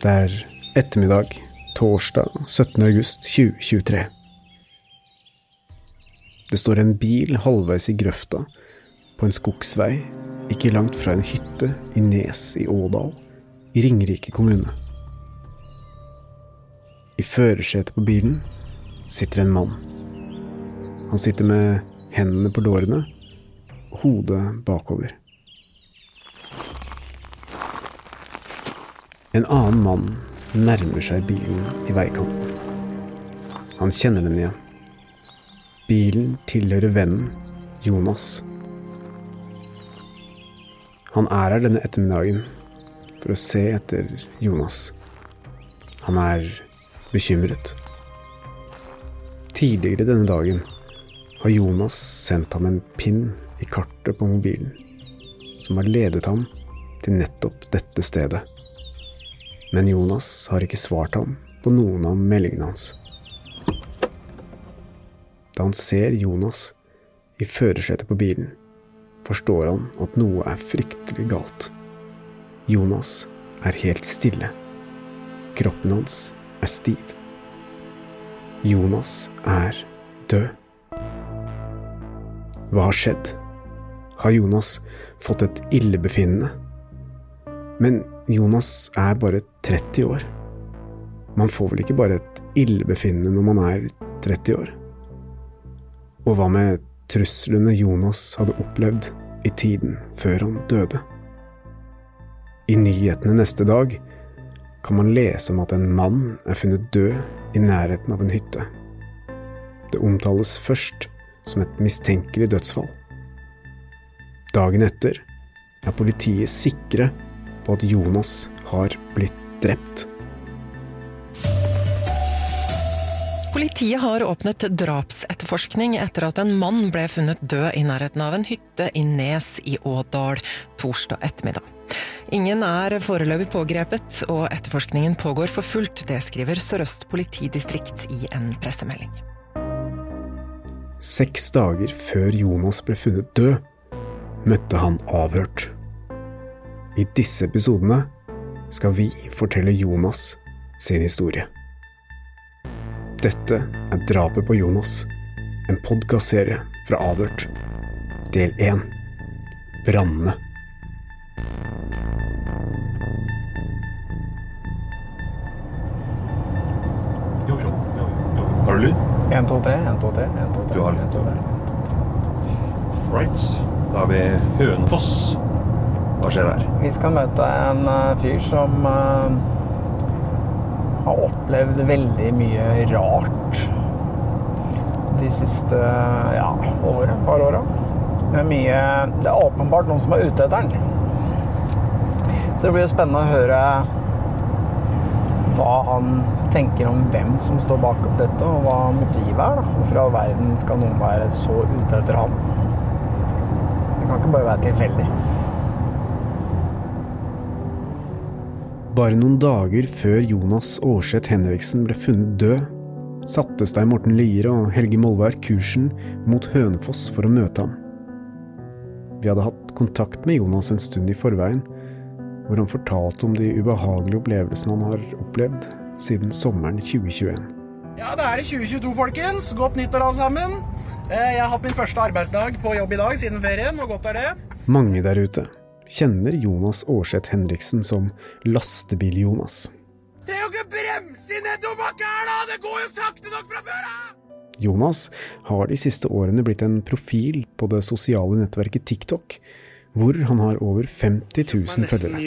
Det er ettermiddag, torsdag 17. august 2023. Det står en bil halvveis i grøfta på en skogsvei ikke langt fra en hytte i Nes i Ådal i Ringerike kommune. I førersetet på bilen sitter en mann. Han sitter med hendene på lårene hodet bakover. En annen mann nærmer seg bilen i veikanten. Han kjenner den igjen. Bilen tilhører vennen Jonas. Han er her denne ettermiddagen for å se etter Jonas. Han er bekymret. Tidligere denne dagen har Jonas sendt ham en pinn i kartet på mobilen, som har ledet ham til nettopp dette stedet. Men Jonas har ikke svart ham på noen av meldingene hans. Da han ser Jonas i førersetet på bilen, forstår han at noe er fryktelig galt. Jonas er helt stille. Kroppen hans er stiv. Jonas er død. Hva har skjedd? Har Jonas fått et illebefinnende? Men Jonas er bare 30 år. Man får vel ikke bare et illebefinnende når man er 30 år? Og hva med truslene Jonas hadde opplevd i tiden før han døde? I nyhetene neste dag kan man lese om at en mann er funnet død i nærheten av en hytte. Det omtales først som et mistenkelig dødsfall. Dagen etter er politiet sikre på at Jonas har blitt drept. Politiet har åpnet drapsetterforskning etter at en mann ble funnet død i nærheten av en hytte i Nes i Ådal torsdag ettermiddag. Ingen er foreløpig pågrepet, og etterforskningen pågår for fullt. Det skriver Sør-Øst politidistrikt i en pressemelding. Seks dager før Jonas ble funnet død, møtte han avhørt. I disse episodene skal vi fortelle Jonas sin historie. Dette er Drapet på Jonas, en podkastserie fra Avhørt. Del 1 Brannene. Har du lyd? 1, 2, 3, 1, 2, 3, 1, 2, 3, Du har lyd. Right. Da har vi Hønefoss. Hva skjer der? Vi skal møte en eh, fyr som eh, har opplevd veldig mye rart de siste ja, året, par åra. Det er Det er åpenbart noen som er ute etter den. Så det blir jo spennende å høre hva han tenker om hvem som står bak opp dette, og hva motivet er. da. Hvorfor i all verden skal noen være så ute etter ham? Det kan ikke bare være tilfeldig. Bare noen dager før Jonas Aarseth Henriksen ble funnet død, satte Stein Morten Lier og Helge Molvær kursen mot Hønefoss for å møte ham. Vi hadde hatt kontakt med Jonas en stund i forveien, hvor han fortalte om de ubehagelige opplevelsene han har opplevd siden sommeren 2021. Ja, da er det 2022, folkens. Godt nyttår, alle sammen. Eh, Jeg har hatt min første arbeidsdag på jobb i dag siden ferien, og godt er det. Mange der ute kjenner Jonas Aarseth Henriksen som Lastebil-Jonas. Det er jo ikke bremser i nedoverbakke her, da! Det går jo sakte nok fra før av! Jonas har de siste årene blitt en profil på det sosiale nettverket TikTok, hvor han har over 50 000 følgere.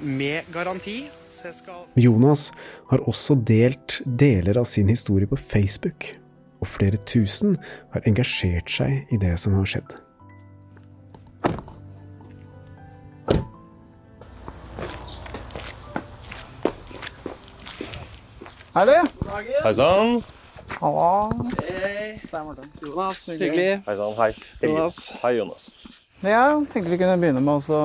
med garanti. Skal Jonas har også delt deler av sin historie på Facebook, og flere tusen har engasjert seg i det som har skjedd. Hei, du. Hei sann. Halla. Jonas, hyggelig. Hei sann, hei. Jonas. Hei, Jonas. Ja, tenkte vi kunne begynne med å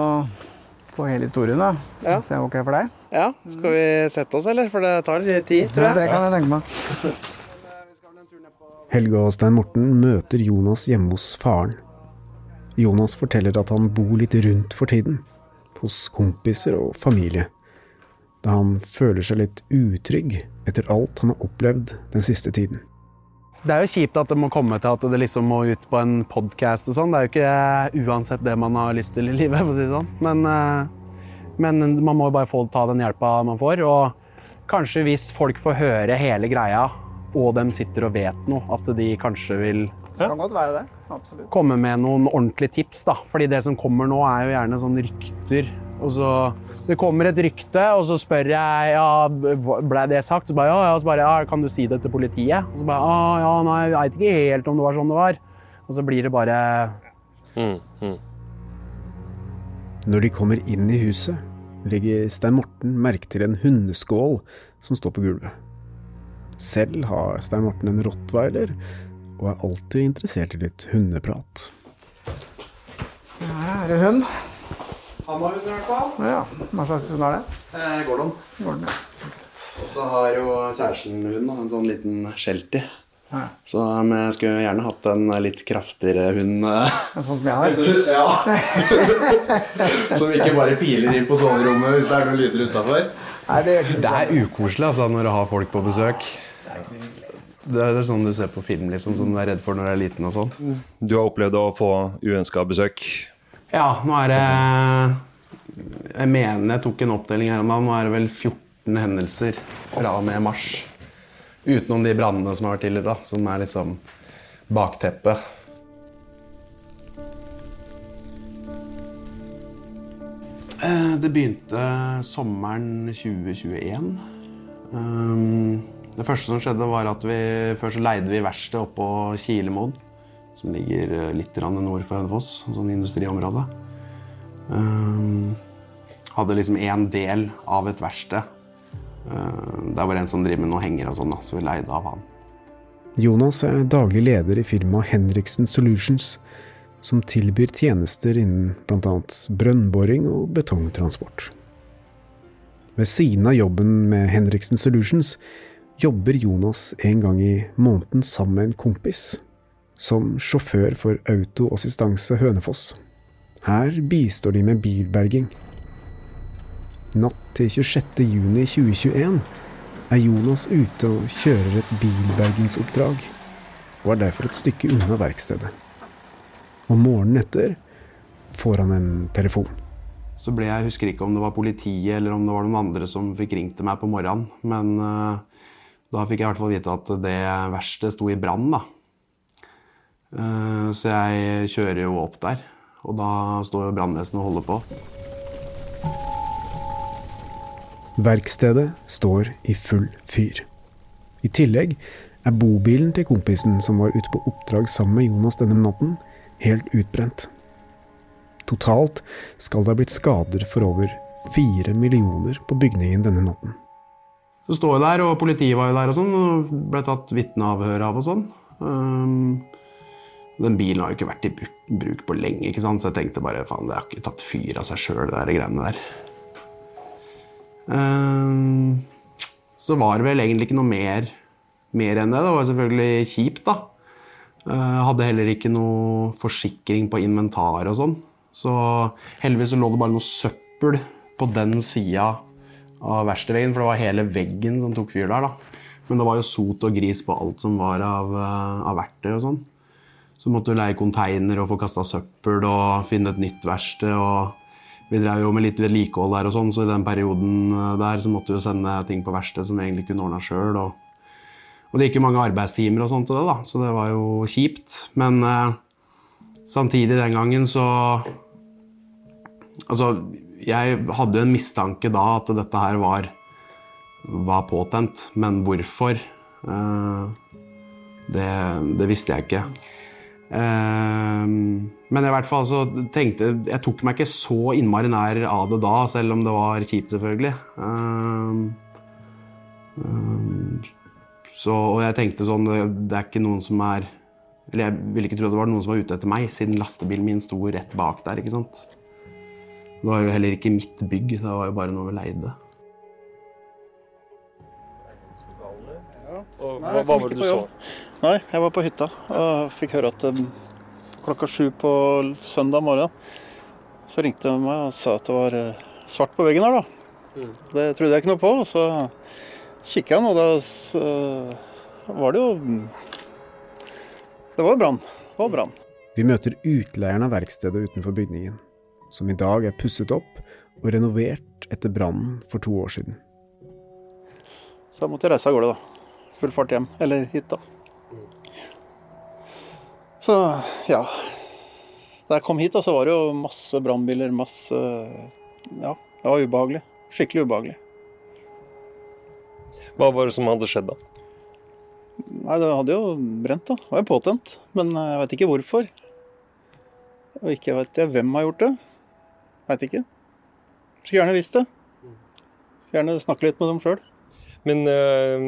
få hele historien, da. Ja. Hvis det er ok for deg? Ja, skal vi sette oss, eller? For det tar litt tid, tror Ja, det kan jeg tenke meg. Helge og Stein Morten møter Jonas hjemme hos faren. Jonas forteller at han bor litt rundt for tiden, hos kompiser og familie, da han føler seg litt utrygg etter alt han har opplevd den siste tiden. Det er jo kjipt at det må komme til at det liksom må ut på en podkast og sånn. Det er jo ikke uansett det man har lyst til i livet, for å si det sånn. Men, eh, men man må jo bare få ta den hjelpa man får. Og kanskje hvis folk får høre hele greia, og de sitter og vet noe, at de kanskje vil Det kan godt være det. Absolutt. komme med noen ordentlige tips, da. Fordi det som kommer nå, er jo gjerne sånn rykter. Og så Det kommer et rykte, og så spør jeg ja, ble det sagt. Så bare ja, ja, så bare, ja, kan du si det til politiet? Og så bare ja, ja, nei, jeg veit ikke helt om det var sånn det var. Og så blir det bare Mm, mm. Når de kommer inn i huset, legger Stein Morten merke til en hundeskål som står på gulvet. Selv har Stein Morten en rottweiler, og er alltid interessert i litt hundeprat. Her er det hund. Han har hund i hvert fall. Ja, Hva slags hund er det? Eh, Gordon. Gordon, ja. Og så har jo kjæresten hund, en sånn liten sheltie. Ja. Så vi skulle gjerne hatt en litt kraftigere hund. eh. Sånn som jeg har. Ja. Som ikke bare piler inn på soverommet hvis det er noen lyder utafor. Det Det er ukoselig altså, når du har folk på besøk. Det er, det er sånn du ser på film, liksom, som du er redd for når du er liten. og sånn. Du har opplevd å få uønska besøk. Ja, nå er det Jeg mener jeg tok en oppdeling her om dagen. Nå er det vel 14 hendelser fra og med mars. Utenom de brannene som har vært tidligere, da, som er liksom bakteppet. Eh, Det begynte sommeren 2021. Um, Det første som skjedde, var at vi først leide vi verkstedet oppå Kilemoen. Som ligger eh, litt nord for Hønefoss, sånn industriområde. Um, hadde liksom én del av et verksted. Uh, der var en som driver med noe henger og sånn, da, så vi leide av han. Jonas er daglig leder i firmaet Henriksen Solutions, som tilbyr tjenester innen bl.a. brønnboring og betongtransport. Ved siden av jobben med Henriksen Solutions jobber Jonas en gang i måneden sammen med en kompis, som sjåfør for Autoassistanse Hønefoss. Her bistår de med bilberging. Natt til 26. juni 2021 er Jonas ute og kjører et bilbergingsoppdrag, og er derfor et stykke unna verkstedet. Og morgenen etter får han en telefon. Så ble jeg, husker ikke om det var politiet eller om det var noen andre som fikk ringt til meg på morgenen. Men uh, da fikk jeg i hvert fall vite at det verkstedet sto i brann. da. Eh, så jeg kjører jo opp der, og da står jo brannvesenet og holder på. Verkstedet står i full fyr. I tillegg er bobilen til kompisen som var ute på oppdrag sammen med Jonas denne natten, helt utbrent. Totalt skal det ha blitt skader for over fire millioner på bygningen denne natten. Så står jeg der, og politiet var jo der og sånn, og ble tatt vitneavhør av og sånn. Um, den bilen har jo ikke vært i bruk på lenge, ikke sant? så jeg tenkte bare faen, det har ikke tatt fyr av seg sjøl, det der greiene der. Um, så var det vel egentlig ikke noe mer, mer enn det. Det var selvfølgelig kjipt, da. Uh, hadde heller ikke noe forsikring på inventar og sånn. Så heldigvis så lå det bare noe søppel på den sida av verkstedveggen, for det var hele veggen som tok fyr der. da. Men det var jo sot og gris på alt som var av, eh, av verktøy og sånn. Så måtte du leie konteiner og få kasta søppel og finne et nytt verksted. Og vi drev jo med litt vedlikehold der og sånn, så i den perioden eh, der så måtte vi sende ting på verksted som vi egentlig kunne ordna sjøl. Og, og det gikk jo mange arbeidstimer og sånt til det, da, så det var jo kjipt. Men eh, samtidig den gangen så Altså, jeg hadde en mistanke da at dette her var, var påtent, men hvorfor? Eh, det, det visste jeg ikke. Eh, men i hvert fall så tenkte Jeg tok meg ikke så innmari nær av det da, selv om det var kjipt, selvfølgelig. Eh, eh, så, og jeg tenkte sånn det, det er ikke noen som er Eller jeg ville ikke tro det var noen som var ute etter meg, siden lastebilen min sto rett bak der. ikke sant? Det var jo heller ikke mitt bygg, det var jo bare noe vi leide. Og Nei, hva, hva var det du så? Nei, jeg var på hytta og fikk høre at eh, klokka sju på søndag morgen så ringte de meg og sa at det var eh, svart på veggen her, da. Mm. Det trodde jeg ikke noe på. og Så kikka jeg, og da eh, var det jo Det var brann. Det var brann. Vi møter utleieren av verkstedet utenfor bygningen, som i dag er pusset opp og renovert etter brannen for to år siden. Så jeg måtte reise av gårde, da. Full fart hjem. Eller hit, da. Så ja. Da jeg kom hit, så var det jo masse brannbiler, masse Ja, det var ubehagelig. Skikkelig ubehagelig. Hva var det som hadde skjedd da? Nei, det hadde jo brent, da. Det var jo påtent. Men jeg veit ikke hvorfor. Og ikke veit jeg hvem har gjort det. Veit ikke. Skulle gjerne visst det. Gjerne snakke litt med dem sjøl. Men eh,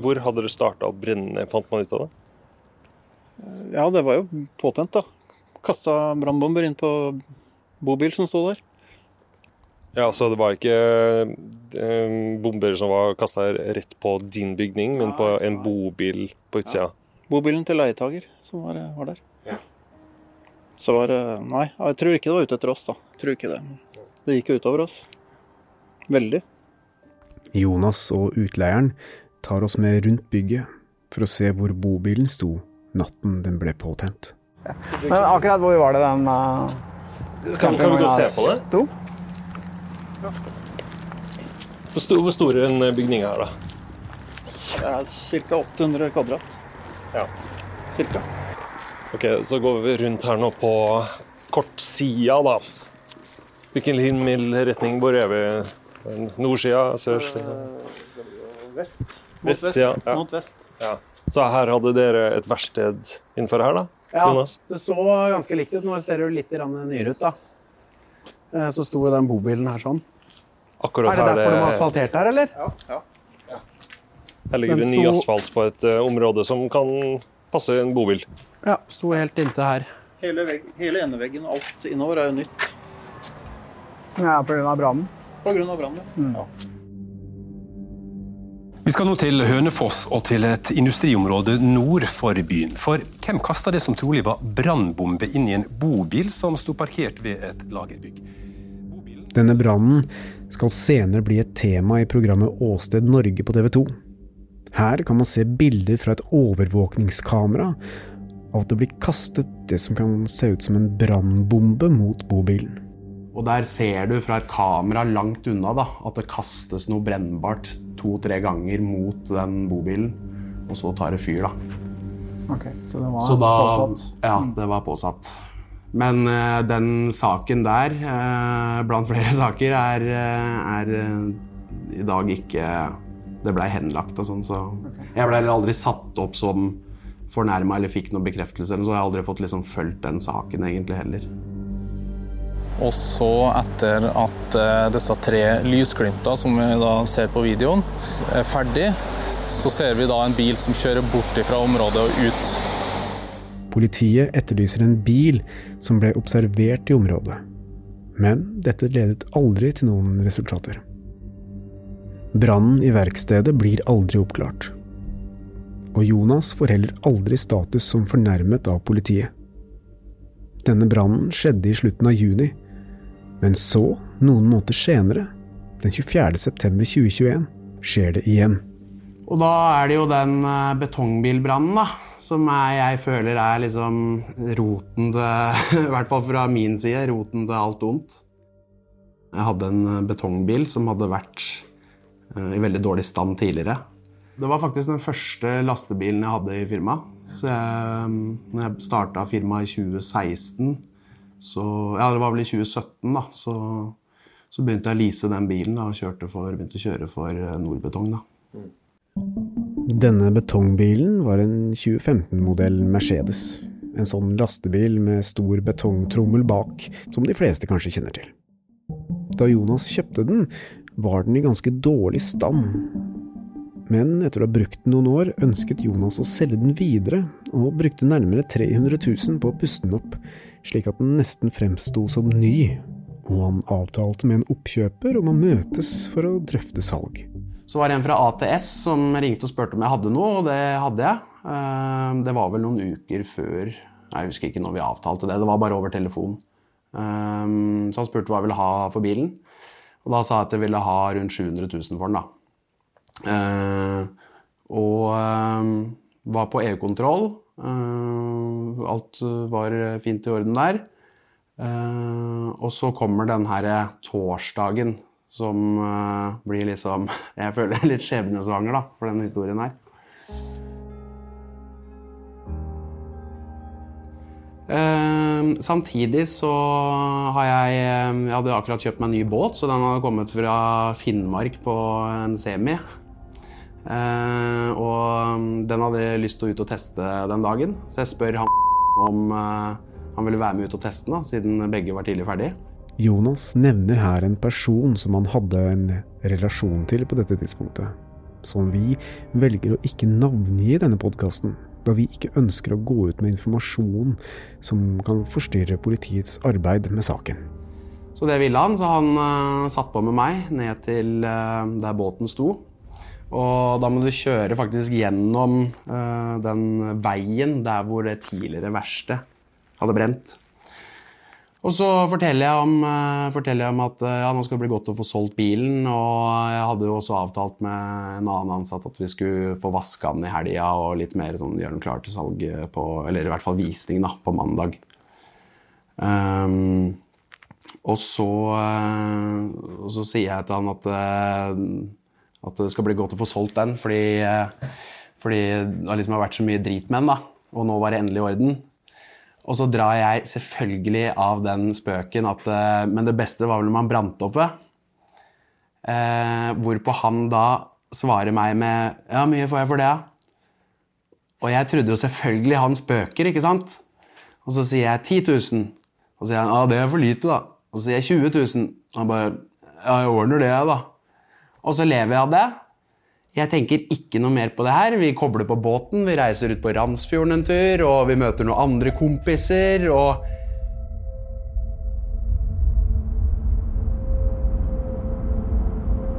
hvor hadde det starta å brenne, fant man ut av det? Ja, det var jo påtent, da. Kasta brannbomber inn på bobil som sto der. Ja, Så det var ikke eh, bomber som var kasta rett på din bygning, men på en bobil på utsida? Bobilen til leietager som var, var der. Så var det Nei, jeg tror ikke det var ute etter oss, da. Jeg tror ikke det. Det gikk jo utover oss. Veldig. Jonas og utleieren tar oss med rundt bygget for å se hvor bobilen sto natten den ble påtent. Men akkurat hvor var det den uh, Kan, kan vi gå og se på det? sto? Hvor stor, hvor stor er den bygninga her, da? Ca. 800 kvadrat. Ja. Cirka. Ok, Så går vi rundt her nå på kortsida, da. Hvilken himmelretning hvor er vi? Nordsida? Sørsida? Vest. Mot vest. vest. Ja. Mot vest. ja. Så her hadde dere et verksted innenfor her, da? Ja, Jonas? det så ganske likt ut. Nå ser det jo litt nyere ut, da. Eh, Så sto jo den bobilen her sånn. Akkurat er det derfor de har asfaltert her, eller? Ja. her ligger det Den ny asfalt på et uh, område som kan passe en bobil. Ja, sto helt inntil her. Hele, vegg, hele eneveggen og alt innover er jo nytt. Ja, pga. brannen. På grunn av brannen. Mm. Ja. Vi skal nå til Hønefoss og til et industriområde nord for byen. For hvem kasta det som trolig var brannbombe inn i en bobil som sto parkert ved et lagerbygg? Denne brannen skal senere bli et tema i programmet Åsted Norge på TV 2. Her kan man se bilder fra et overvåkningskamera av at det blir kastet det som kan se ut som en brannbombe mot bobilen. Og der ser du fra et kamera langt unna da, at det kastes noe brennbart to-tre ganger mot den bobilen, og så tar det fyr, da. Okay, Så det var Så da, påsatt. Ja, det var påsatt. Men uh, den saken der, uh, blant flere saker, er, eh, er i dag ikke Det blei henlagt og sånn, så Jeg ble heller aldri satt opp som fornærma eller fikk noen bekreftelse, eller så jeg har aldri fått liksom fulgt den saken egentlig heller. Og så, etter at eh, disse tre lysglimta som vi da ser på videoen, er ferdig, så ser vi da en bil som kjører bort fra området og ut. Politiet etterlyser en bil som ble observert i området. Men dette ledet aldri til noen resultater. Brannen i verkstedet blir aldri oppklart. Og Jonas får heller aldri status som fornærmet av politiet. Denne brannen skjedde i slutten av juni, men så, noen måneder senere, den 24. september 2021, skjer det igjen. Og da er det jo den eh, betongbilbrannen, da, som er, jeg føler er liksom roten til I hvert fall fra min side, roten til alt ondt. Jeg hadde en eh, betongbil som hadde vært eh, i veldig dårlig stand tidligere. Det var faktisk den første lastebilen jeg hadde i firmaet. Så jeg, når jeg starta firmaet i 2016, så Ja, det var vel i 2017, da. Så, så begynte jeg å lease den bilen da, og kjørte for, begynte å kjøre for eh, Nordbetong, da. Denne betongbilen var en 2015-modell Mercedes. En sånn lastebil med stor betongtrommel bak, som de fleste kanskje kjenner til. Da Jonas kjøpte den, var den i ganske dårlig stand. Men etter å ha brukt den noen år, ønsket Jonas å selge den videre, og brukte nærmere 300 000 på å puste den opp, slik at den nesten fremsto som ny, og han avtalte med en oppkjøper om å møtes for å drøfte salg. Så var det en fra ATS som ringte og spurte om jeg hadde noe, og det hadde jeg. Eh, Det var vel noen uker før Jeg husker ikke når vi avtalte det, det var bare over telefon. Eh, Så han spurte hva jeg ville ha for bilen, og da sa jeg at jeg ville ha rundt 700 000 for den. da. Eh, Og var på EU-kontroll. Eh, Alt var fint i orden der. Eh, Og så kommer den her torsdagen som eh, blir liksom Jeg føler jeg er litt skjebnesvanger da, for den historien her. Eh, samtidig så har jeg eh, Jeg hadde akkurat kjøpt meg en ny båt, så den hadde kommet fra Finnmark på en semi. Eh, og den hadde jeg lyst til å ut og teste den dagen, så jeg spør han om eh, han ville være med ut og teste den, da, siden begge var tidlig ferdig. Jonas nevner her en person som han hadde en relasjon til på dette tidspunktet, som vi velger å ikke navngi i denne podkasten, da vi ikke ønsker å gå ut med informasjon som kan forstyrre politiets arbeid med saken. Så det ville han, så han uh, satt på med meg ned til uh, der båten sto. Og da må du kjøre faktisk gjennom uh, den veien der hvor det tidligere verste hadde brent. Og så forteller jeg om, uh, forteller jeg om at uh, ja, nå skal det bli godt å få solgt bilen. Og jeg hadde jo også avtalt med en annen ansatt at vi skulle få vaska den i helga og litt mer sånn, gjøre den klar til salg på Eller i hvert fall visning da, på mandag. Um, og, så, og så sier jeg til han at, at det skal bli godt å få solgt den, fordi, eh, fordi det har liksom vært så mye drit med den. da, Og nå var det endelig i orden. Og så drar jeg selvfølgelig av den spøken at eh, Men det beste var vel om han brant oppe. Eh, hvorpå han da svarer meg med Ja, mye får jeg for det, ja? Og jeg trodde jo selvfølgelig han spøker, ikke sant? Og så sier jeg 10 000. Og så sier han ja, det er for lite, da. Og så sier jeg 20 000. Og han bare ja, jeg ordner det, jeg, da. Og så lever jeg av det. Jeg tenker ikke noe mer på det her. Vi kobler på båten, vi reiser ut på Randsfjorden en tur, og vi møter noen andre kompiser, og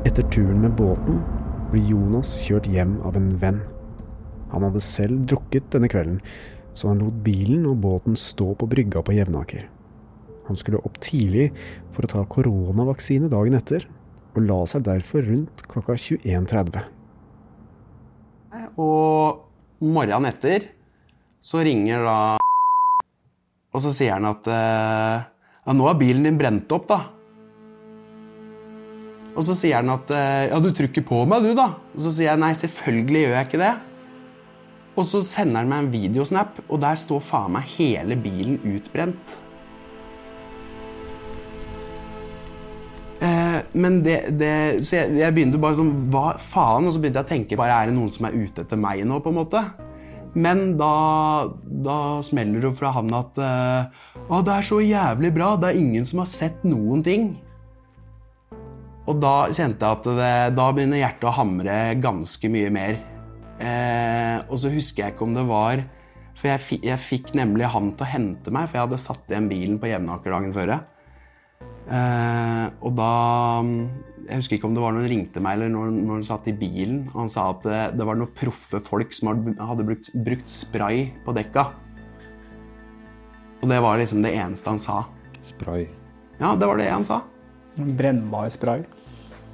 Etter turen med båten blir Jonas kjørt hjem av en venn. Han hadde selv drukket denne kvelden, så han lot bilen og båten stå på brygga på Jevnaker. Han skulle opp tidlig for å ta koronavaksine dagen etter, og la seg derfor rundt klokka 21.30. Og morgenen etter så ringer da Og så sier han at eh, ja, nå er bilen din brent opp, da. Og så sier han at eh, ja, du trykker på meg, du, da. Og så sier jeg nei, selvfølgelig gjør jeg ikke det. Og så sender han meg en videosnap, og der står faen meg hele bilen utbrent. Men det, det Så jeg, jeg begynte bare sånn Hva faen? Og så begynte jeg å tenke bare Er det noen som er ute etter meg nå, på en måte? Men da, da smeller det fra han at eh, Å, det er så jævlig bra. Det er ingen som har sett noen ting. Og da kjente jeg at det, da begynner hjertet å hamre ganske mye mer. Eh, og så husker jeg ikke om det var For jeg, jeg fikk nemlig han til å hente meg, for jeg hadde satt igjen bilen på Jevnaker dagen før. Eh, og da Jeg husker ikke om det var når han ringte meg eller når, når han satt i bilen. Han sa at det, det var noen proffe folk som hadde, brukt, brukt spray på dekka. Og det var liksom det eneste han sa. Spray. Ja, det var det han sa. Brennbar spray.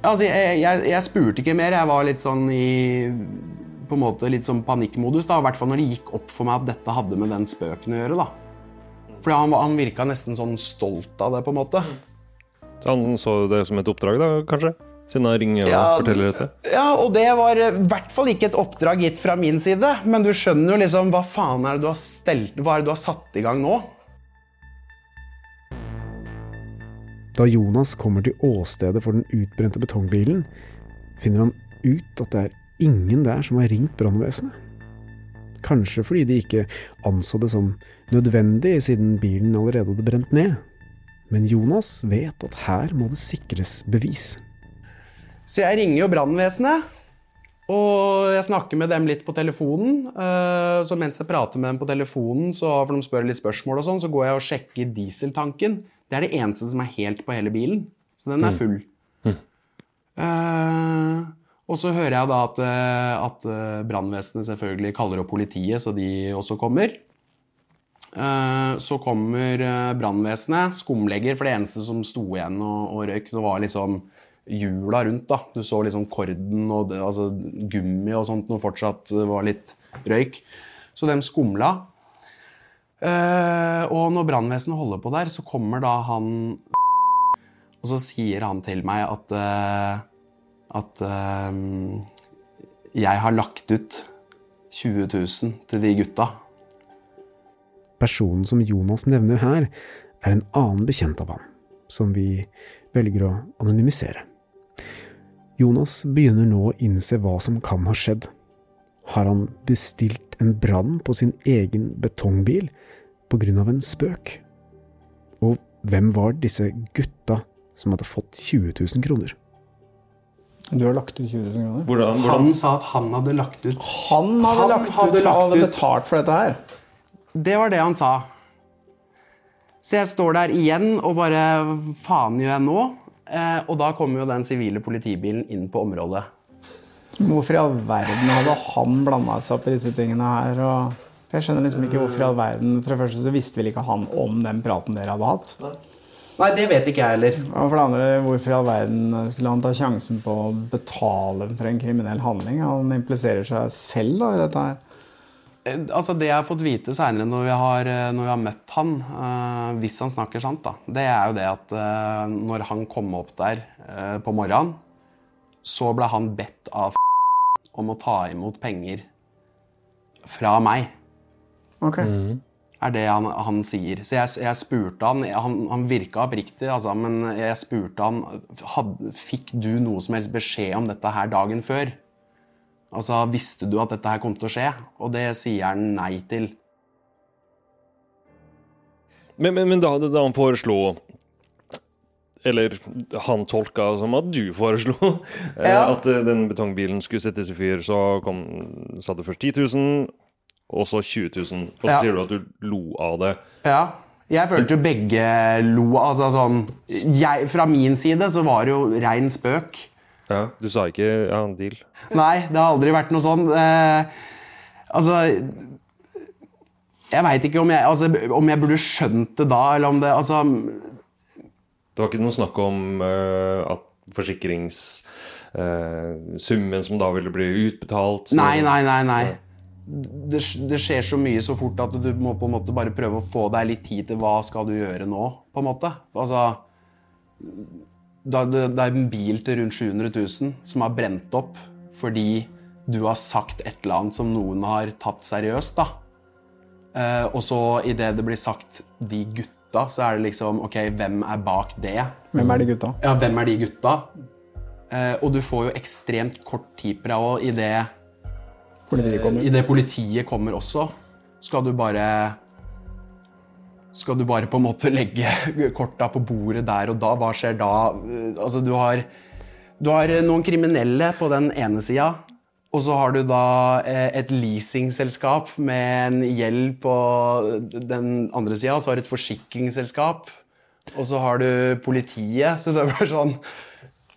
Altså, jeg, jeg, jeg spurte ikke mer. Jeg var litt sånn i på en måte litt sånn panikkmodus. da, I hvert fall når det gikk opp for meg at dette hadde med den spøken å gjøre. da. Fordi han, han virka nesten sånn stolt av det, på en måte. Han så det som et oppdrag, da, kanskje? Siden han ringer og Ja, forteller dette? Ja, og det var i hvert fall ikke et oppdrag gitt fra min side. Men du skjønner jo liksom hva faen er det du har stelt Hva er det du har satt i gang nå? Da Jonas kommer til åstedet for den utbrente betongbilen, finner han ut at det er ingen der som har ringt brannvesenet. Kanskje fordi de ikke anså det som nødvendig, siden bilen allerede hadde brent ned. Men Jonas vet at her må det sikres bevis. Så jeg ringer jo brannvesenet. Og jeg snakker med dem litt på telefonen. eh, Så mens jeg prater med dem på telefonen, så, for de spør litt spørsmål og sånn, så går jeg og sjekker dieseltanken. Det er det eneste som er helt på hele bilen. Så den er full. Eh, og så hører jeg da at, eh, at brannvesenet selvfølgelig kaller opp politiet, så de også kommer. Eh, så kommer eh, brannvesenet, skumlegger, for det eneste som sto igjen og, og røyk, det var liksom hjula rundt. da. Du så liksom korden og det, altså, gummi og sånt når fortsatt det var litt røyk. Så de skumla. Eh, og når brannvesenet holder på der, så kommer da han Og så sier han til meg at eh, at eh, jeg har lagt ut 20 000 til de gutta. Personen som Jonas nevner her, er en annen bekjent av ham, som vi velger å anonymisere. Jonas begynner nå å innse hva som kan ha skjedd. Har han bestilt en brann på sin egen betongbil på grunn av en spøk? Og hvem var disse gutta som hadde fått 20 000 kroner? Du har lagt ut 20 000 kroner? Hvordan, Han sa at han hadde lagt ut Han hadde lagt ut, han hadde betalt for dette her. Det var det han sa. Så jeg står der igjen og bare Faen gjør jeg nå? Eh, og da kommer jo den sivile politibilen inn på området. Hvorfor i all verden hadde han blanda seg opp i disse tingene her? Og jeg skjønner liksom ikke hvorfor i all verden For det første så visste vel ikke han om den praten dere hadde hatt. Nei, det vet ikke jeg heller. Og for det andre, hvorfor i all verden skulle han ta sjansen på å betale for en kriminell handling? Han impliserer seg selv da i dette her. Eh, Altså Det jeg har fått vite seinere når, vi har, eh, når vi har møtt han, uh, hvis han snakker sant, da, det er jo det at uh, når han kom opp der uh, på morgenen, så ble han bedt av om å ta imot penger fra meg. Ok. Er det han, han sier. Så jeg, jeg spurte han Han, han virka oppriktig, altså, men jeg spurte han had, Fikk du noe som helst beskjed om dette her dagen før. Altså, Visste du at dette her kom til å skje? Og det sier han nei til. Men, men, men da, da han foreslo Eller han tolka som at du foreslo eh, Ja. at eh, den betongbilen skulle settes i fyr, så kom, sa du først 10 000, og så 20 000. Og så Ja. sier du at du lo av det. Ja. Jeg følte jo begge lo. Altså sånn jeg, Fra min side så var det jo rein spøk. Ja, Du sa ikke ja, deal? Nei, det har aldri vært noe sånn. Eh, altså Jeg veit ikke om jeg, altså, om jeg burde skjønt det da, eller om det Altså Det var ikke noe snakk om uh, at forsikringssummen uh, som da ville bli utbetalt Nei, nei, nei. nei. Det, det skjer så mye så fort at du må på en måte bare prøve å få deg litt tid til hva skal du gjøre nå, på en måte. Altså det, det er en bil til rundt 700 000 som har brent opp fordi du har sagt et eller annet som noen har tatt seriøst, da. Eh, og så idet det blir sagt 'de gutta', så er det liksom OK, hvem er bak det? Hvem er de gutta? Ja, hvem er de gutta? Eh, og du får jo ekstremt kort tid på deg idet Politiet kommer. i det politiet kommer også, skal du bare Skal du bare på en måte legge korta på bordet der og da? Hva skjer da? Eh, Altså, du har, du har noen kriminelle på den ene sida. Og så har du da eh, et leasingselskap med en gjeld på den andre sida. Og så har du et forsikringsselskap. Og så har du politiet. Så det er sånn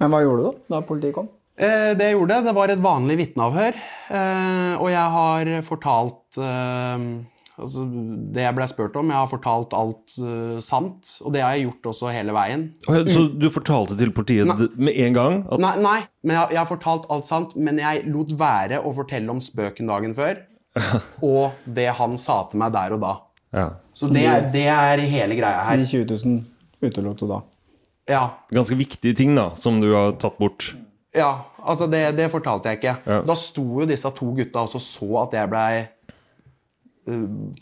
Men hva gjorde du da da politiet kom? Eh, Det jeg gjorde, det var et vanlig vitneavhør. eh, Og jeg har fortalt eh, altså det jeg ble spurt om. Jeg har fortalt alt uh, sant. Og det har jeg gjort også hele veien. Så du fortalte til politiet Nei. med en gang? At, Nei, nei men jeg, jeg har fortalt alt sant. Men jeg lot være å fortelle om spøken dagen før. Og det han sa til meg der og da. Ja. Så det er, det er hele greia her. De 20 000 utelot du da. Ja. ganske viktige ting da, som du har tatt bort. Ja, altså det, det fortalte jeg ikke. Ja. Da sto jo disse to gutta og så at jeg blei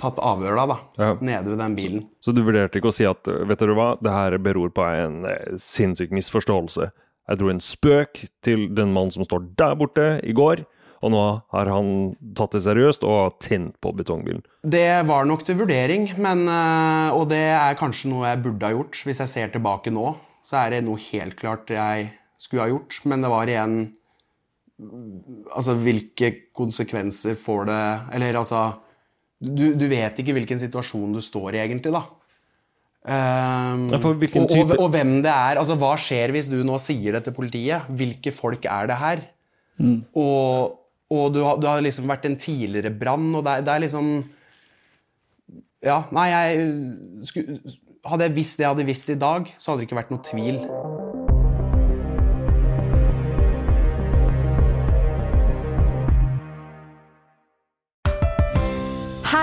tatt avhør da, da. Ja. Nede ved den bilen. Så du vurderte ikke å si at vet dere hva, det her beror på en eh, sinnssyk misforståelse. Jeg dro en spøk til den mannen som står der borte i går, og nå har han tatt det seriøst og tent på betongbilen. Det var nok til vurdering, men, uh, og det er kanskje noe jeg burde ha gjort. Hvis jeg ser tilbake nå, så er det noe helt klart jeg skulle ha gjort. Men det var igjen Altså, hvilke konsekvenser får det Eller altså du, du vet ikke hvilken situasjon du står i, egentlig, da. Um, Ja, og, og, og hvem det er. Altså, hva skjer hvis du nå sier det til politiet? Hvilke folk er det her? Og, og du, har, du har liksom vært en tidligere brann, og det er, det er liksom Ja, nei, jeg skulle, Hadde jeg visst det jeg hadde visst i dag, så hadde det ikke vært noe tvil.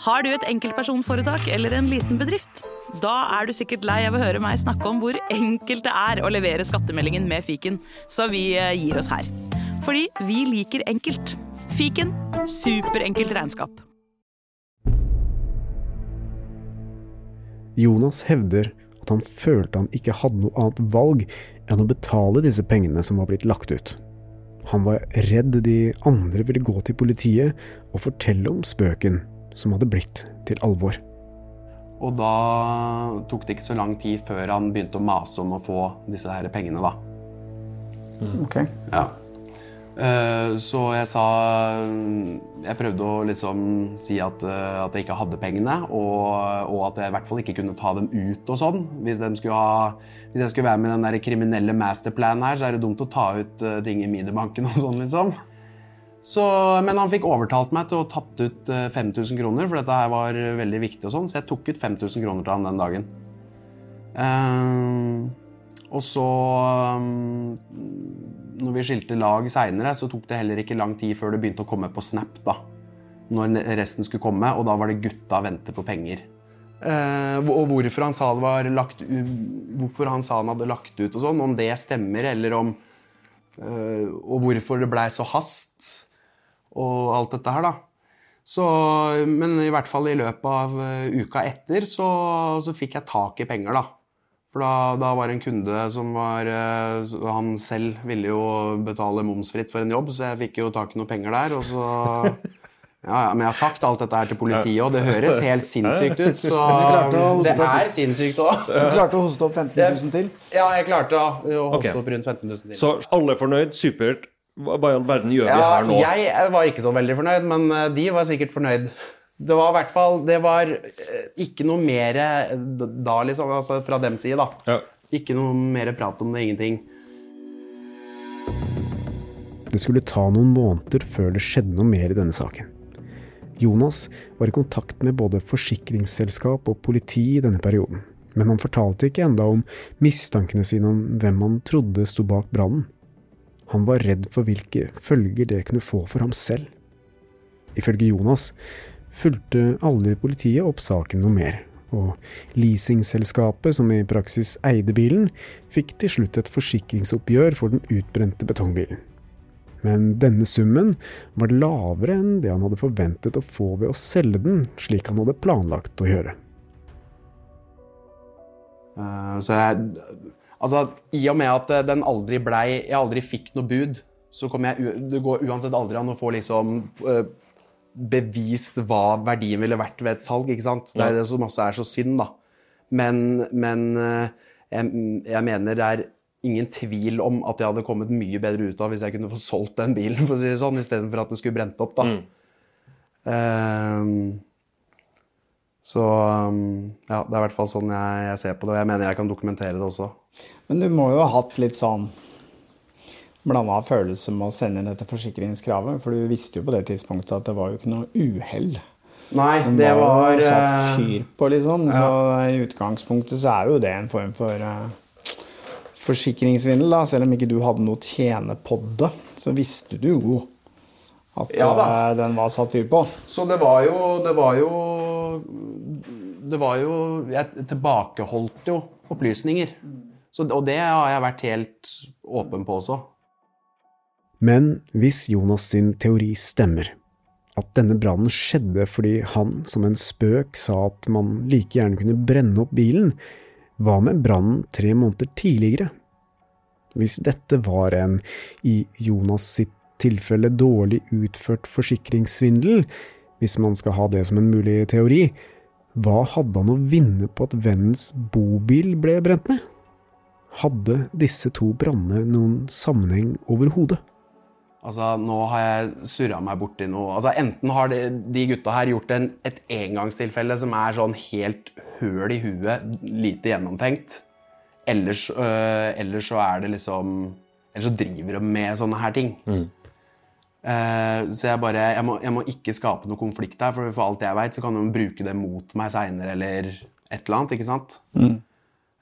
Har du et enkeltpersonforetak eller en liten bedrift? Da er du sikkert lei av å høre meg snakke om hvor enkelt det er å levere skattemeldingen med fiken, så vi eh, gir oss her. Fordi vi liker enkelt. Fiken superenkelt regnskap. Jonas hevder at han følte han ikke hadde noe annet valg enn å betale disse pengene som var blitt lagt ut. Han var redd de andre ville gå til politiet og fortelle om spøken som hadde blitt til alvor. Og da tok det ikke så lang tid før han begynte å mase om å få disse her pengene, da. Ok. Ja. Eh, Så jeg sa Jeg prøvde å liksom si at, eh, at jeg ikke hadde pengene, og, og at jeg i hvert fall ikke kunne ta dem ut og sånn. Hvis, de skulle ha, hvis jeg skulle være med i den der kriminelle masterplanen her, så er det dumt å ta ut eh, ting i minibanken og sånn, liksom. Så, men han fikk overtalt meg til å tatt ut eh, 5000 kroner, for dette her var veldig viktig og sånn, så jeg tok ut 5000 kroner til han den dagen. Eh, og så um, når vi skilte lag seinere, så tok det heller ikke lang tid før det begynte å komme på Snap. da. Når resten skulle komme, og da var det 'gutta venter på penger'. Uh, og hvorfor han sa det var lagt Hvorfor han sa han hadde lagt ut og sånn, om det stemmer, eller om uh, Og hvorfor det blei så hast, og alt dette her, da. Så, men i hvert fall i løpet av eh, uka etter så, så fikk jeg tak i penger, da. For da, da var det en kunde som var eh, Han selv ville jo betale momsfritt for en jobb, så jeg fikk jo tak i noe penger der. Og så ja, ja, Men jeg har sagt alt dette her til politiet, og det høres helt sinnssykt ut. Så det er sinnssykt òg. Du klarte å hoste opp 15 000 til? Ja, jeg klarte å hoste opp rundt 15 000 til. Så alle er fornøyd, supert. Hva i all verden gjør vi her nå? jeg var ikke så veldig fornøyd, men eh, de var sikkert fornøyd. Det var i hvert fall Det var eh, ikke noe mer da, liksom, altså fra dem side, da. Ikke noe mer prat om det, ingenting. Det skulle ta noen måneder før det skjedde noe mer i denne saken. Jonas var i kontakt med både forsikringsselskap og politi i denne perioden, men han fortalte ikke enda om mistankene sine om hvem han trodde sto bak brannen. Han var redd for hvilke følger det kunne få for ham selv. Ifølge Jonas fulgte aldri politiet opp saken noe mer, og leasingselskapet som i praksis eide bilen, fikk til slutt et forsikringsoppgjør for den utbrente betongbilen. Men denne summen var lavere enn det han hadde forventet å få ved å selge den, slik han hadde planlagt å gjøre. Uh, Så jeg Altså, i og med at eh, den aldri blei Jeg aldri fikk noe bud, så kommer jeg Det går uansett aldri an å få liksom eh, bevist hva verdien ville vært ved et salg, ikke sant? Det er det som også er så synd, da. Men, men eh, jeg, jeg mener det er ingen tvil om at jeg hadde kommet mye bedre ut av hvis jeg kunne få solgt den bilen, for å si det sånn, istedenfor at den skulle brent opp, da. Ehm, så um, ja, det er i hvert fall sånn jeg, jeg ser på det, og jeg mener jeg kan dokumentere det også. Men du må jo ha hatt litt sånn blanda følelse med å sende inn dette forsikringskravet, for du visste jo på det tidspunktet at det var jo ikke noe uhell. Nei, Den det var var satt eh, fyr på, liksom. ja. Så i utgangspunktet så er jo det en form for uh, forsikringssvindel, da. Selv om ikke du hadde noe tjene på det, så visste du jo at Ja eh, den var satt fyr på. Så det var jo Det var jo Det var jo Jeg tilbakeholdt jo opplysninger. Så, og det har jeg vært helt åpen på også. Men hvis Jonas sin teori stemmer, at denne brannen skjedde fordi han som en spøk sa at man like gjerne kunne brenne opp bilen, hva med brannen tre måneder tidligere? Hvis dette var en, i Jonas sitt tilfelle, dårlig utført forsikringssvindel, hvis man skal ha det som en mulig teori, hva hadde han å vinne på at vennens bobil ble brent ned? Hadde disse to brannene noen sammenheng overhodet? Altså, Nå har jeg surra meg borti noe altså, Enten har de, de gutta her gjort en, et engangstilfelle som er sånn helt høl i huet, lite gjennomtenkt. Ellers, øh, ellers så er det liksom Eller så driver de med sånne her ting. Eh, så jeg bare jeg må, jeg må ikke skape noe konflikt her, for for alt jeg veit, så kan de bruke det mot meg seinere eller et eller annet. ikke sant? Eh,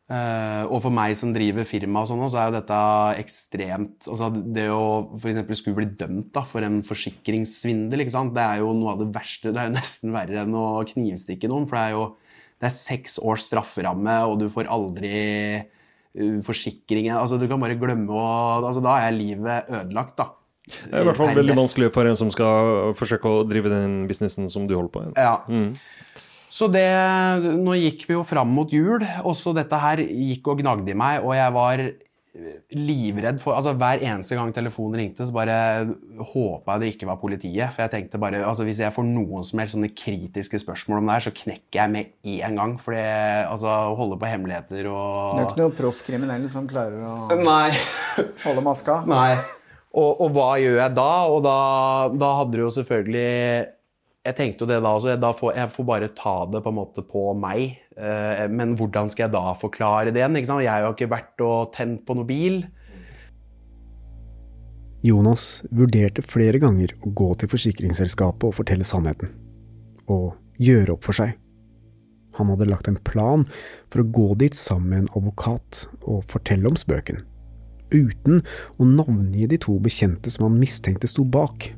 og for meg som driver firma, og sånn, så er jo dette ekstremt altså Det å eksempel skulle bli dømt da, for en forsikringssvindel, det er jo noe av det verste. Det er jo nesten verre enn å knivstikke noen. For det er jo det er seks års strafferamme, og du får aldri uh, forsikringen altså Du kan bare glemme å altså Da er livet ødelagt, da. Det er i hvert fall veldig vanskelig for en som skal forsøke å drive den businessen som du holder på med. Ja. Mm. Så det Nå gikk vi jo fram mot jul, og så dette her gikk og gnagde i meg, og jeg var livredd for Altså hver eneste gang telefonen ringte, så bare håpa jeg det ikke var politiet. For jeg tenkte bare Altså hvis jeg får noen som helst sånne kritiske spørsmål om det her, så knekker jeg med en gang. Fordi altså å holde på hemmeligheter og Det er ikke noen proff kriminell som klarer å Nei. holde maska. Nei. Og, og hva gjør jeg da? Og da, da hadde du jo selvfølgelig Jeg tenkte jo det da også. Da får, jeg får bare ta det på en måte på meg. Eh, men hvordan skal jeg da forklare det igjen? Jeg har jo ikke vært og tent på noen bil. Jonas vurderte flere ganger å gå til forsikringsselskapet og fortelle sannheten, og gjøre opp for seg. Han hadde lagt en plan for å gå dit sammen med en advokat og fortelle om spøken, uten å navngi de to bekjente som han mistenkte sto bak.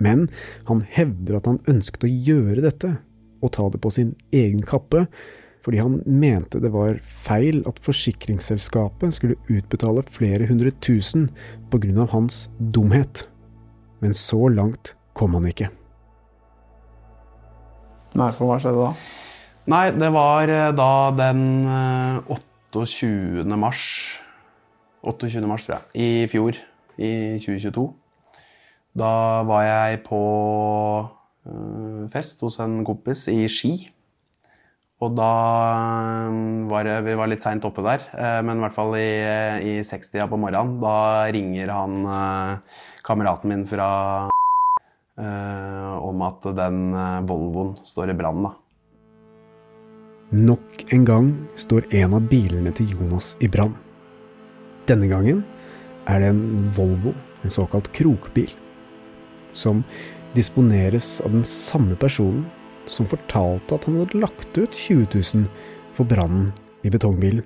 Men han hevder at han ønsket å gjøre dette, og ta det på sin egen kappe, fordi han mente det var feil at forsikringsselskapet skulle utbetale flere hundre tusen på grunn av hans dumhet. Men så langt kom han ikke. Nei, for hva skjedde da? Nei, det var eh, da den eh, 28. mars 28. mars, tror jeg. I fjor. I 2022. Da var jeg på eh, fest hos en kompis i Ski. Og da eh, var det, Vi var litt seint oppe der, eh, men i hvert fall i, i sekstida på morgenen. Da ringer han kameraten min fra om at den Volvoen står i brann. da. Nok en gang står en av bilene til Jonas i brann. Denne gangen er det en Volvo, en såkalt krokbil, som disponeres av den samme personen som fortalte at han hadde lagt ut 20 000 for brannen i betongbilen.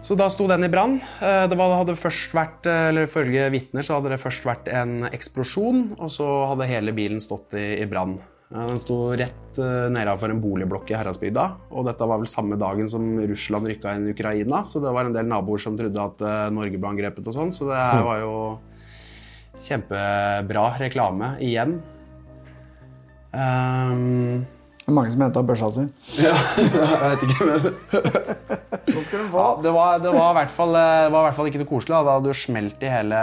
Så da sto den i brann. Eh, Det hadde først vært, eh, eller Ifølge vitner så hadde det først vært en eksplosjon, og så hadde hele bilen stått i, i brann. Eh, Den sto rett nedenfor en boligblokk i Heradsbygda. Og dette var vel samme dagen som Russland rykka inn i Ukraina, så det var en del naboer som trodde at Norge ble angrepet og sånn, så det var jo kjempebra reklame igjen. Um, Det er mange som henta børsa si. ja, jeg vet ikke, men Hva skal du få. Ja, det, var, det, var i hvert fall, det var i hvert fall ikke noe koselig. Da. Hadde du smelt i hele,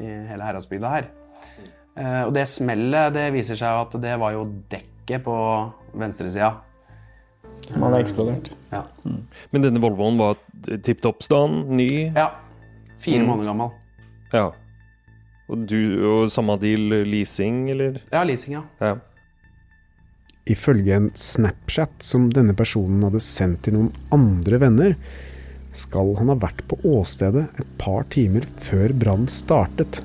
i hele Heradsbygda her. Uh, og det smellet det viser seg at det var jo dekket på venstresida. Som hadde eksplodert. Ja. Men denne Volvoen var tipp topp stand, ny? ja. Fire Mm. måneder gammel. Ja. Og du, og samme deal, leasing, eller? Ja, leasing, ja. Ja. Ifølge en Snapchat som denne personen hadde sendt til noen andre venner, skal han ha vært på åstedet et par timer før brannen startet.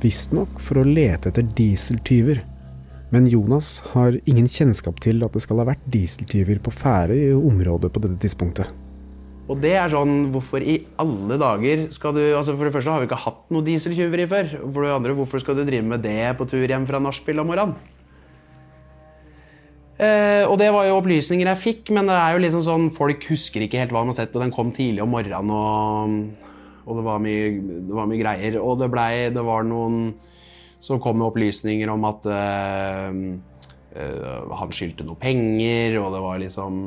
Visstnok for å lete etter dieseltyver. Men Jonas har ingen kjennskap til at det skal ha vært dieseltyver på ferde i området på dette tidspunktet. Og det er sånn, hvorfor i alle dager skal du altså For det første har vi ikke hatt noe dieseltyveri før. For det andre, hvorfor skal du drive med det på tur hjem fra nachspiel om morgenen? Eh, og det var jo opplysninger jeg fikk, men det er jo liksom sånn, folk husker ikke helt hva de har sett, og den kom tidlig om morgenen, og, og det, var mye, det var mye greier. Og det blei Det var noen som kom med opplysninger om at eh, eh, han skyldte noe penger, og det var liksom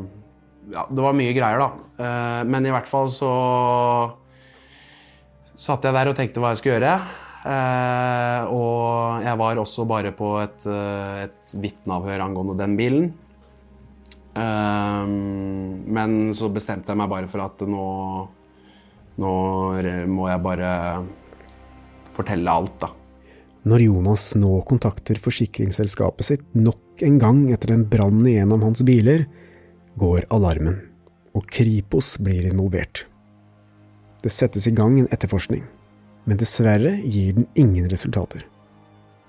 Ja, det var mye greier, da. Eh, men i hvert fall så satt jeg der og tenkte hva jeg skulle gjøre. Eh, og jeg var også bare på et, eh, et vitneavhør angående den bilen. Men så bestemte jeg meg bare for at nå Nå må jeg bare fortelle alt, da. Når Jonas nå kontakter forsikringsselskapet sitt nok en gang etter en brann i en av hans biler, går alarmen, og Kripos blir involvert. Det settes i gang en etterforskning, men dessverre gir den ingen resultater.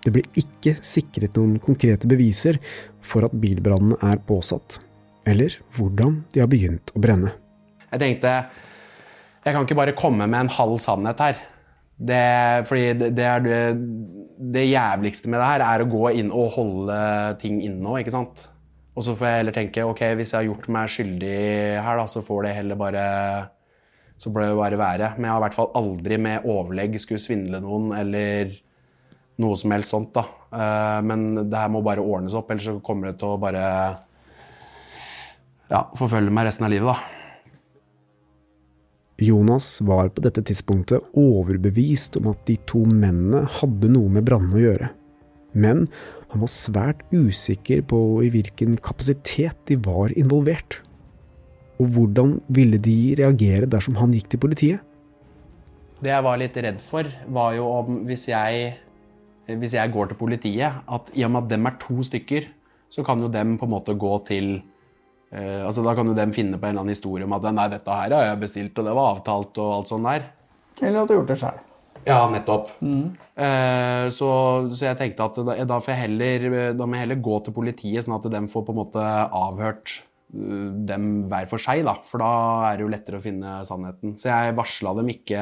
Det blir ikke sikret noen konkrete beviser for at bilbrannene er påsatt, eller hvordan de har begynt å brenne. Jeg tenkte jeg kan ikke bare komme med en halv sannhet her. Det, fordi det, det, det, det jævligste med det her er å gå inn og holde ting inne nå, ikke sant. Og så får jeg heller tenke ok, hvis jeg har gjort meg skyldig her, da, så får det heller bare så bør det bare være. Men jeg har i hvert fall aldri med overlegg skulle svindle noen eller noe som helst sånt. da. Eh, Men det her må bare ordnes opp, ellers så kommer det til å bare ja, forfølge meg resten av livet, da. Jonas var på dette tidspunktet overbevist om at de to mennene hadde noe med brannene å gjøre. Men han var svært usikker på i hvilken kapasitet de var involvert. Og hvordan ville de reagere dersom han gikk til politiet? Det jeg var litt redd for, var jo om hvis jeg, hvis jeg går til politiet, at i og med at dem er to stykker, så kan jo dem på en måte gå til Uh, altså Da kan jo dem finne på en eller annen historie om at nei, dette her har jeg bestilt, og det var avtalt, og alt sånt der. Eller at du har gjort det sjøl. Ja, nettopp. Eh, så, så jeg tenkte at da, da, får jeg heller, da må jeg heller gå til politiet, sånn at de får på en måte avhørt uh, dem hver for seg. da, For da er det jo lettere å finne sannheten. Så jeg varsla dem ikke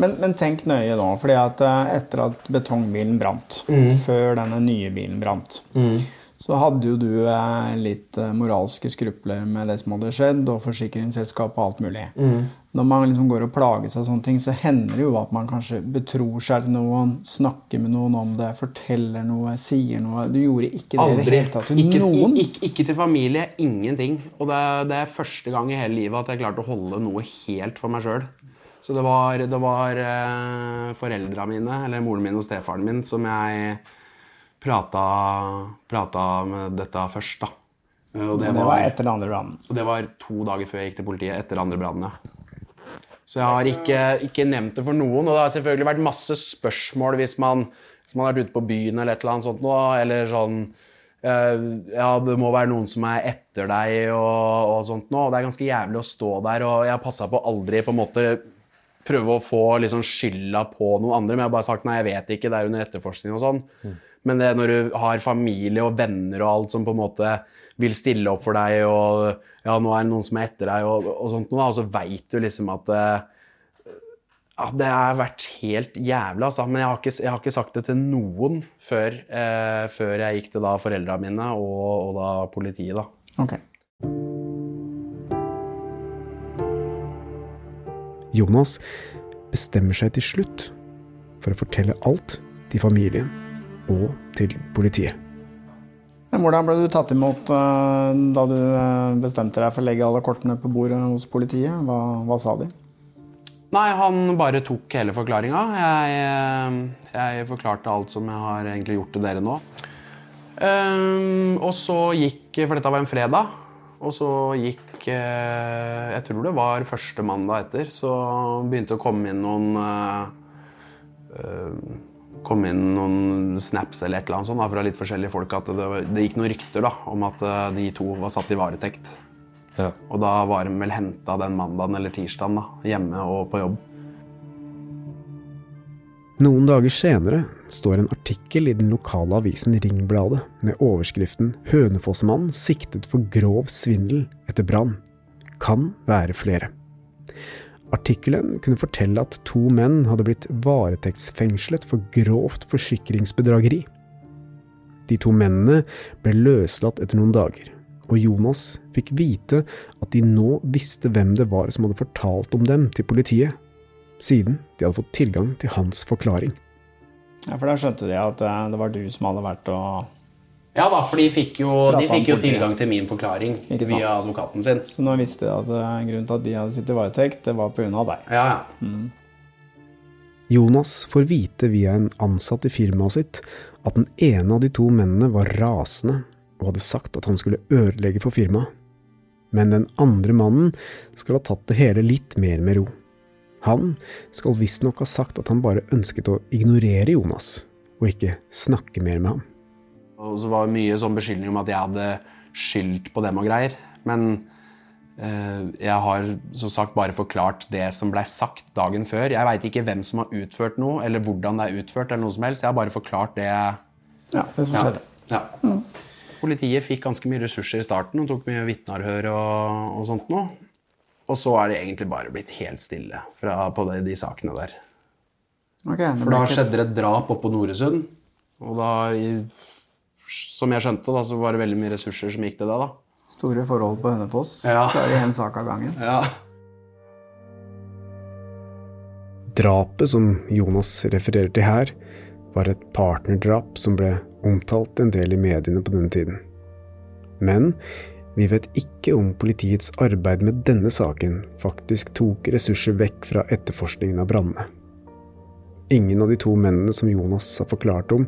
Men, men tenk nøye nå, fordi at eh, etter at betongbilen brant, Mm. før denne nye bilen brant, så hadde jo du eh, litt eh, moralske skrupler med det som hadde skjedd, og forsikringsselskap og alt mulig. Mm. Når man liksom går og plages av sånne ting, så hender det jo at man kanskje betror seg til noen, snakker med noen om det, forteller noe, sier noe. Du gjorde ikke det i det hele tatt til Ikke, noen. ikke, ikke til familie. Ingenting. Og det, det er første gang i hele livet at jeg klarte å holde noe helt for meg sjøl. Så det var, det var eh, foreldra mine, eller moren min og stefaren min, som jeg prata, prata med dette først, da. Og det, var etter den andre brannen. det var to dager før jeg gikk til politiet, etter andre brannen, ja. Så jeg har ikke, ikke nevnt det for noen, og det har selvfølgelig vært masse spørsmål hvis man, hvis man har vært ute på byen eller et eller annet sånt noe, eller sånn eh, Ja, det må være noen som er etter deg og, og sånt nå, og det er ganske jævlig å stå der, og jeg har passa på aldri på en måte prøve å få liksom skylda på noen andre, men jeg har bare sagt nei, jeg vet ikke, det er under etterforskning og sånn. Men det når du har familie og venner og alt som på en måte vil stille opp for deg, og ja, nå er det noen som er etter deg, og, og sånt noe, og så veit du liksom at eh, ja, det har vært helt jævla, altså. Men jeg har ikke, jeg har ikke sagt det til noen før, eh, før jeg gikk til da foreldra mine og, og da politiet, da. Okay. Jonas bestemmer seg til slutt for å fortelle alt til familien og til politiet. Men hvordan ble du tatt imot eh, da du eh, bestemte deg for å legge alle kortene på bordet hos politiet? Hva, hva sa de? Nei, han bare tok hele forklaringa. Jeg, eh, jeg forklarte alt som jeg har egentlig gjort til dere nå. Um, og så gikk For dette var en fredag. Og så gikk Jeg tror det var første mandag etter, så begynte å komme inn noen uh, kom inn noen snaps eller et eller annet sånt da, fra litt forskjellige folk at det, det gikk noen rykter da, om at eh, de to var satt i varetekt. Og da var de vel henta den mandagen eller tirsdagen da, hjemme og på jobb. Noen dager senere står en artikkel i den lokale avisen Ringbladet med overskriften 'Hønefossmann siktet for grov svindel etter brann'. Kan være flere. Artikkelen kunne fortelle at to menn hadde blitt varetektsfengslet for grovt forsikringsbedrageri. De to mennene ble løslatt etter noen dager, og Jonas fikk vite at de nå visste hvem det var som hadde fortalt om dem til politiet, siden de hadde fått tilgang til hans forklaring. Ja, For da skjønte de at eh, det var du som hadde vært og Ja da, for de fikk jo, de fikk jo tilgang til min forklaring via advokaten sin. Så nå visste de at eh, grunnen til at de hadde sittet i varetekt, det var pga. deg. Ja, ja. Mm. Jonas får vite via en ansatt i firmaet sitt at den ene av de to mennene var rasende og hadde sagt at han skulle ødelegge for firmaet. Men den andre mannen skal ha tatt det hele litt mer med ro. Han skal visstnok ha sagt at han bare ønsket å ignorere Jonas, og ikke snakke mer med ham. Og så var det mye sånn beskyldning om at jeg hadde skyldt på dem og greier. Men eh, jeg har som sagt bare forklart det som blei sagt dagen før. Jeg veit ikke hvem som har utført noe, eller hvordan det er utført. eller noe som helst. Jeg har bare forklart det Ja, det som skjedde. Ja. Politiet fikk ganske mye ressurser i starten og tok mye vitneavhør og, og sånt noe. Og så er det egentlig bare blitt helt stille fra, på de, de sakene der. Okay, For da skjedde det et drap oppe på Noresund. Og da, som jeg skjønte, da, så var det veldig mye ressurser som gikk til det. da. Store forhold på Hønefoss. Ja. Klarer en sak av gangen. Ja. Drapet som Jonas refererer til her, var et partnerdrap som ble omtalt en del i mediene på denne tiden. Men vi vet ikke om politiets arbeid med denne saken faktisk tok ressurser vekk fra etterforskningen av brannene. Ingen av de to mennene som Jonas har forklart om,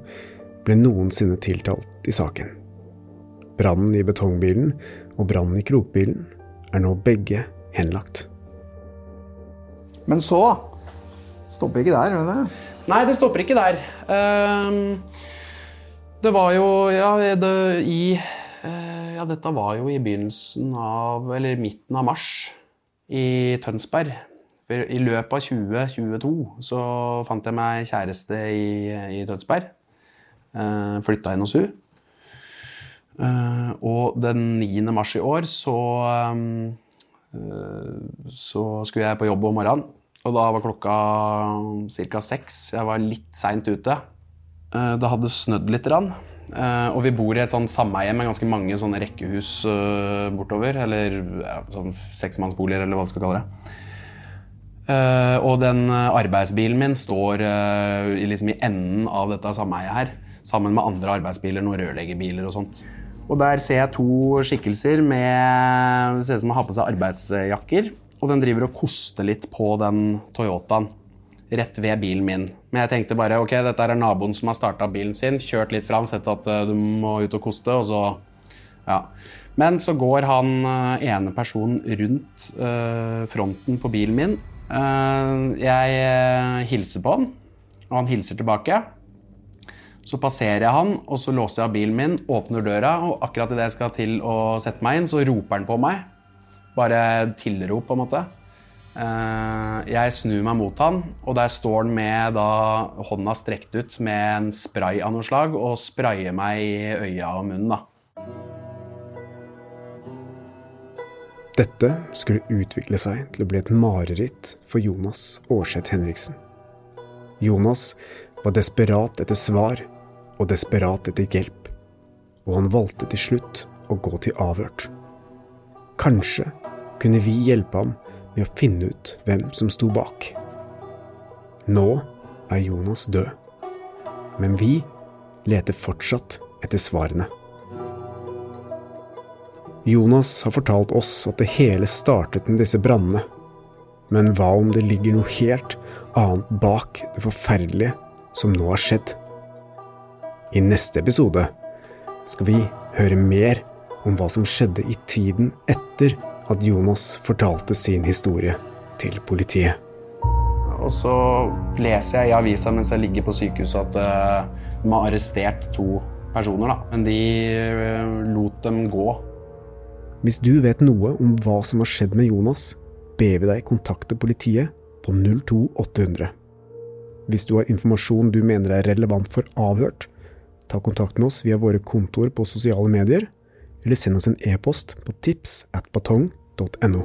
ble noensinne tiltalt i saken. Brannen i betongbilen og brannen i krokbilen er nå begge henlagt. Men så Stopper ikke der, gjør det? Nei, det stopper ikke der. Ehm, det var jo Ja, det, i eh, Ja, dette var jo i begynnelsen av Eller midten av mars i Tønsberg. For I løpet av 2022 så fant jeg meg kjæreste i, i Tønsberg. Uh, flytta inn hos hun. Eh, og den 9. mars i år så eh, så skulle jeg på jobb om morgenen. Og da var klokka ca. seks. Jeg var litt seint ute. Eh, Det hadde snødd litt. grann. Uh, Og vi bor i et sånn sameie med ganske mange sånne rekkehus uh, bortover. Eller ja, sånn seksmannsboliger, eller hva du skal kalle det. Uh, og den eh, arbeidsbilen min står eh, liksom i enden av dette sameiet her. Sammen med andre arbeidsbiler, noen rørleggerbiler og sånt. Og der ser jeg to skikkelser med Det ser ut som de har på seg arbeidsjakker. Og den driver og koster litt på den Toyotaen rett ved bilen min. Men jeg tenkte bare ok, dette er naboen som har starta bilen sin, kjørt litt fram, sett at eh, du må ut og koste, og så ja. Men så går han eh, ene personen rundt øh, fronten på bilen min. Jeg hilser på han, og han hilser tilbake. Så passerer jeg han, og så låser jeg av bilen min, åpner døra, og akkurat idet jeg skal til å sette meg inn, så roper han på meg. Bare tilrop, på en måte. Eh, Jeg snur meg mot han, og der står han med da, hånda strekt ut med en spray av noe slag og sprayer meg i øya og munnen. da. Dette skulle utvikle seg til å bli et mareritt for Jonas Aarseth Henriksen. Jonas var desperat etter svar og desperat etter hjelp, og han valgte til slutt å gå til avhørt. Kanskje kunne vi hjelpe ham med å finne ut hvem som sto bak. Nå er Jonas død, men vi leter fortsatt etter svarene. Jonas har fortalt oss at det hele startet med disse brannene. Men hva om det ligger noe helt annet bak det forferdelige som nå har skjedd? I neste episode skal vi høre mer om hva som skjedde i tiden etter at Jonas fortalte sin historie til politiet. Og så leser jeg i avisa mens jeg ligger på sykehuset at eh, de har arrestert to personer, da. Men de eh, lot dem gå. Hvis du vet noe om hva som har skjedd med Jonas, ber vi deg kontakte politiet på 02800. Hvis du har informasjon du mener er relevant for avhørt, ta kontakt med oss via våre kontoer på sosiale medier, eller send oss en e-post på tips at batong.no.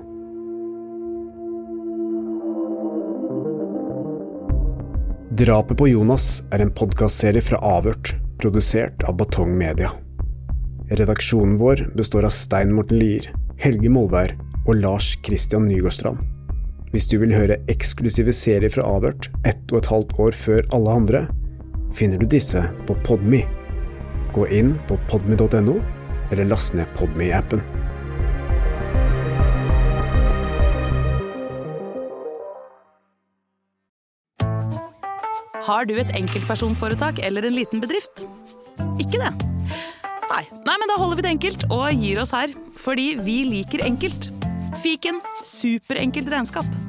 Drapet på Jonas er en podkastserie fra Avhørt, produsert av Batong Media. Redaksjonen vår består av Stein Morten Lier, Helge Molvær og Lars Christian Nygårdstrand. Hvis du vil høre eksklusive serier fra Avhørt ett og et halvt år før alle andre, finner du disse på Podme. Gå inn på podme.no, eller last ned Podme-appen. Har du et enkeltpersonforetak eller en liten bedrift? Ikke det? Nei. Nei, men da holder vi det enkelt og gir oss her. Fordi vi liker enkelt. Fiken superenkelt regnskap.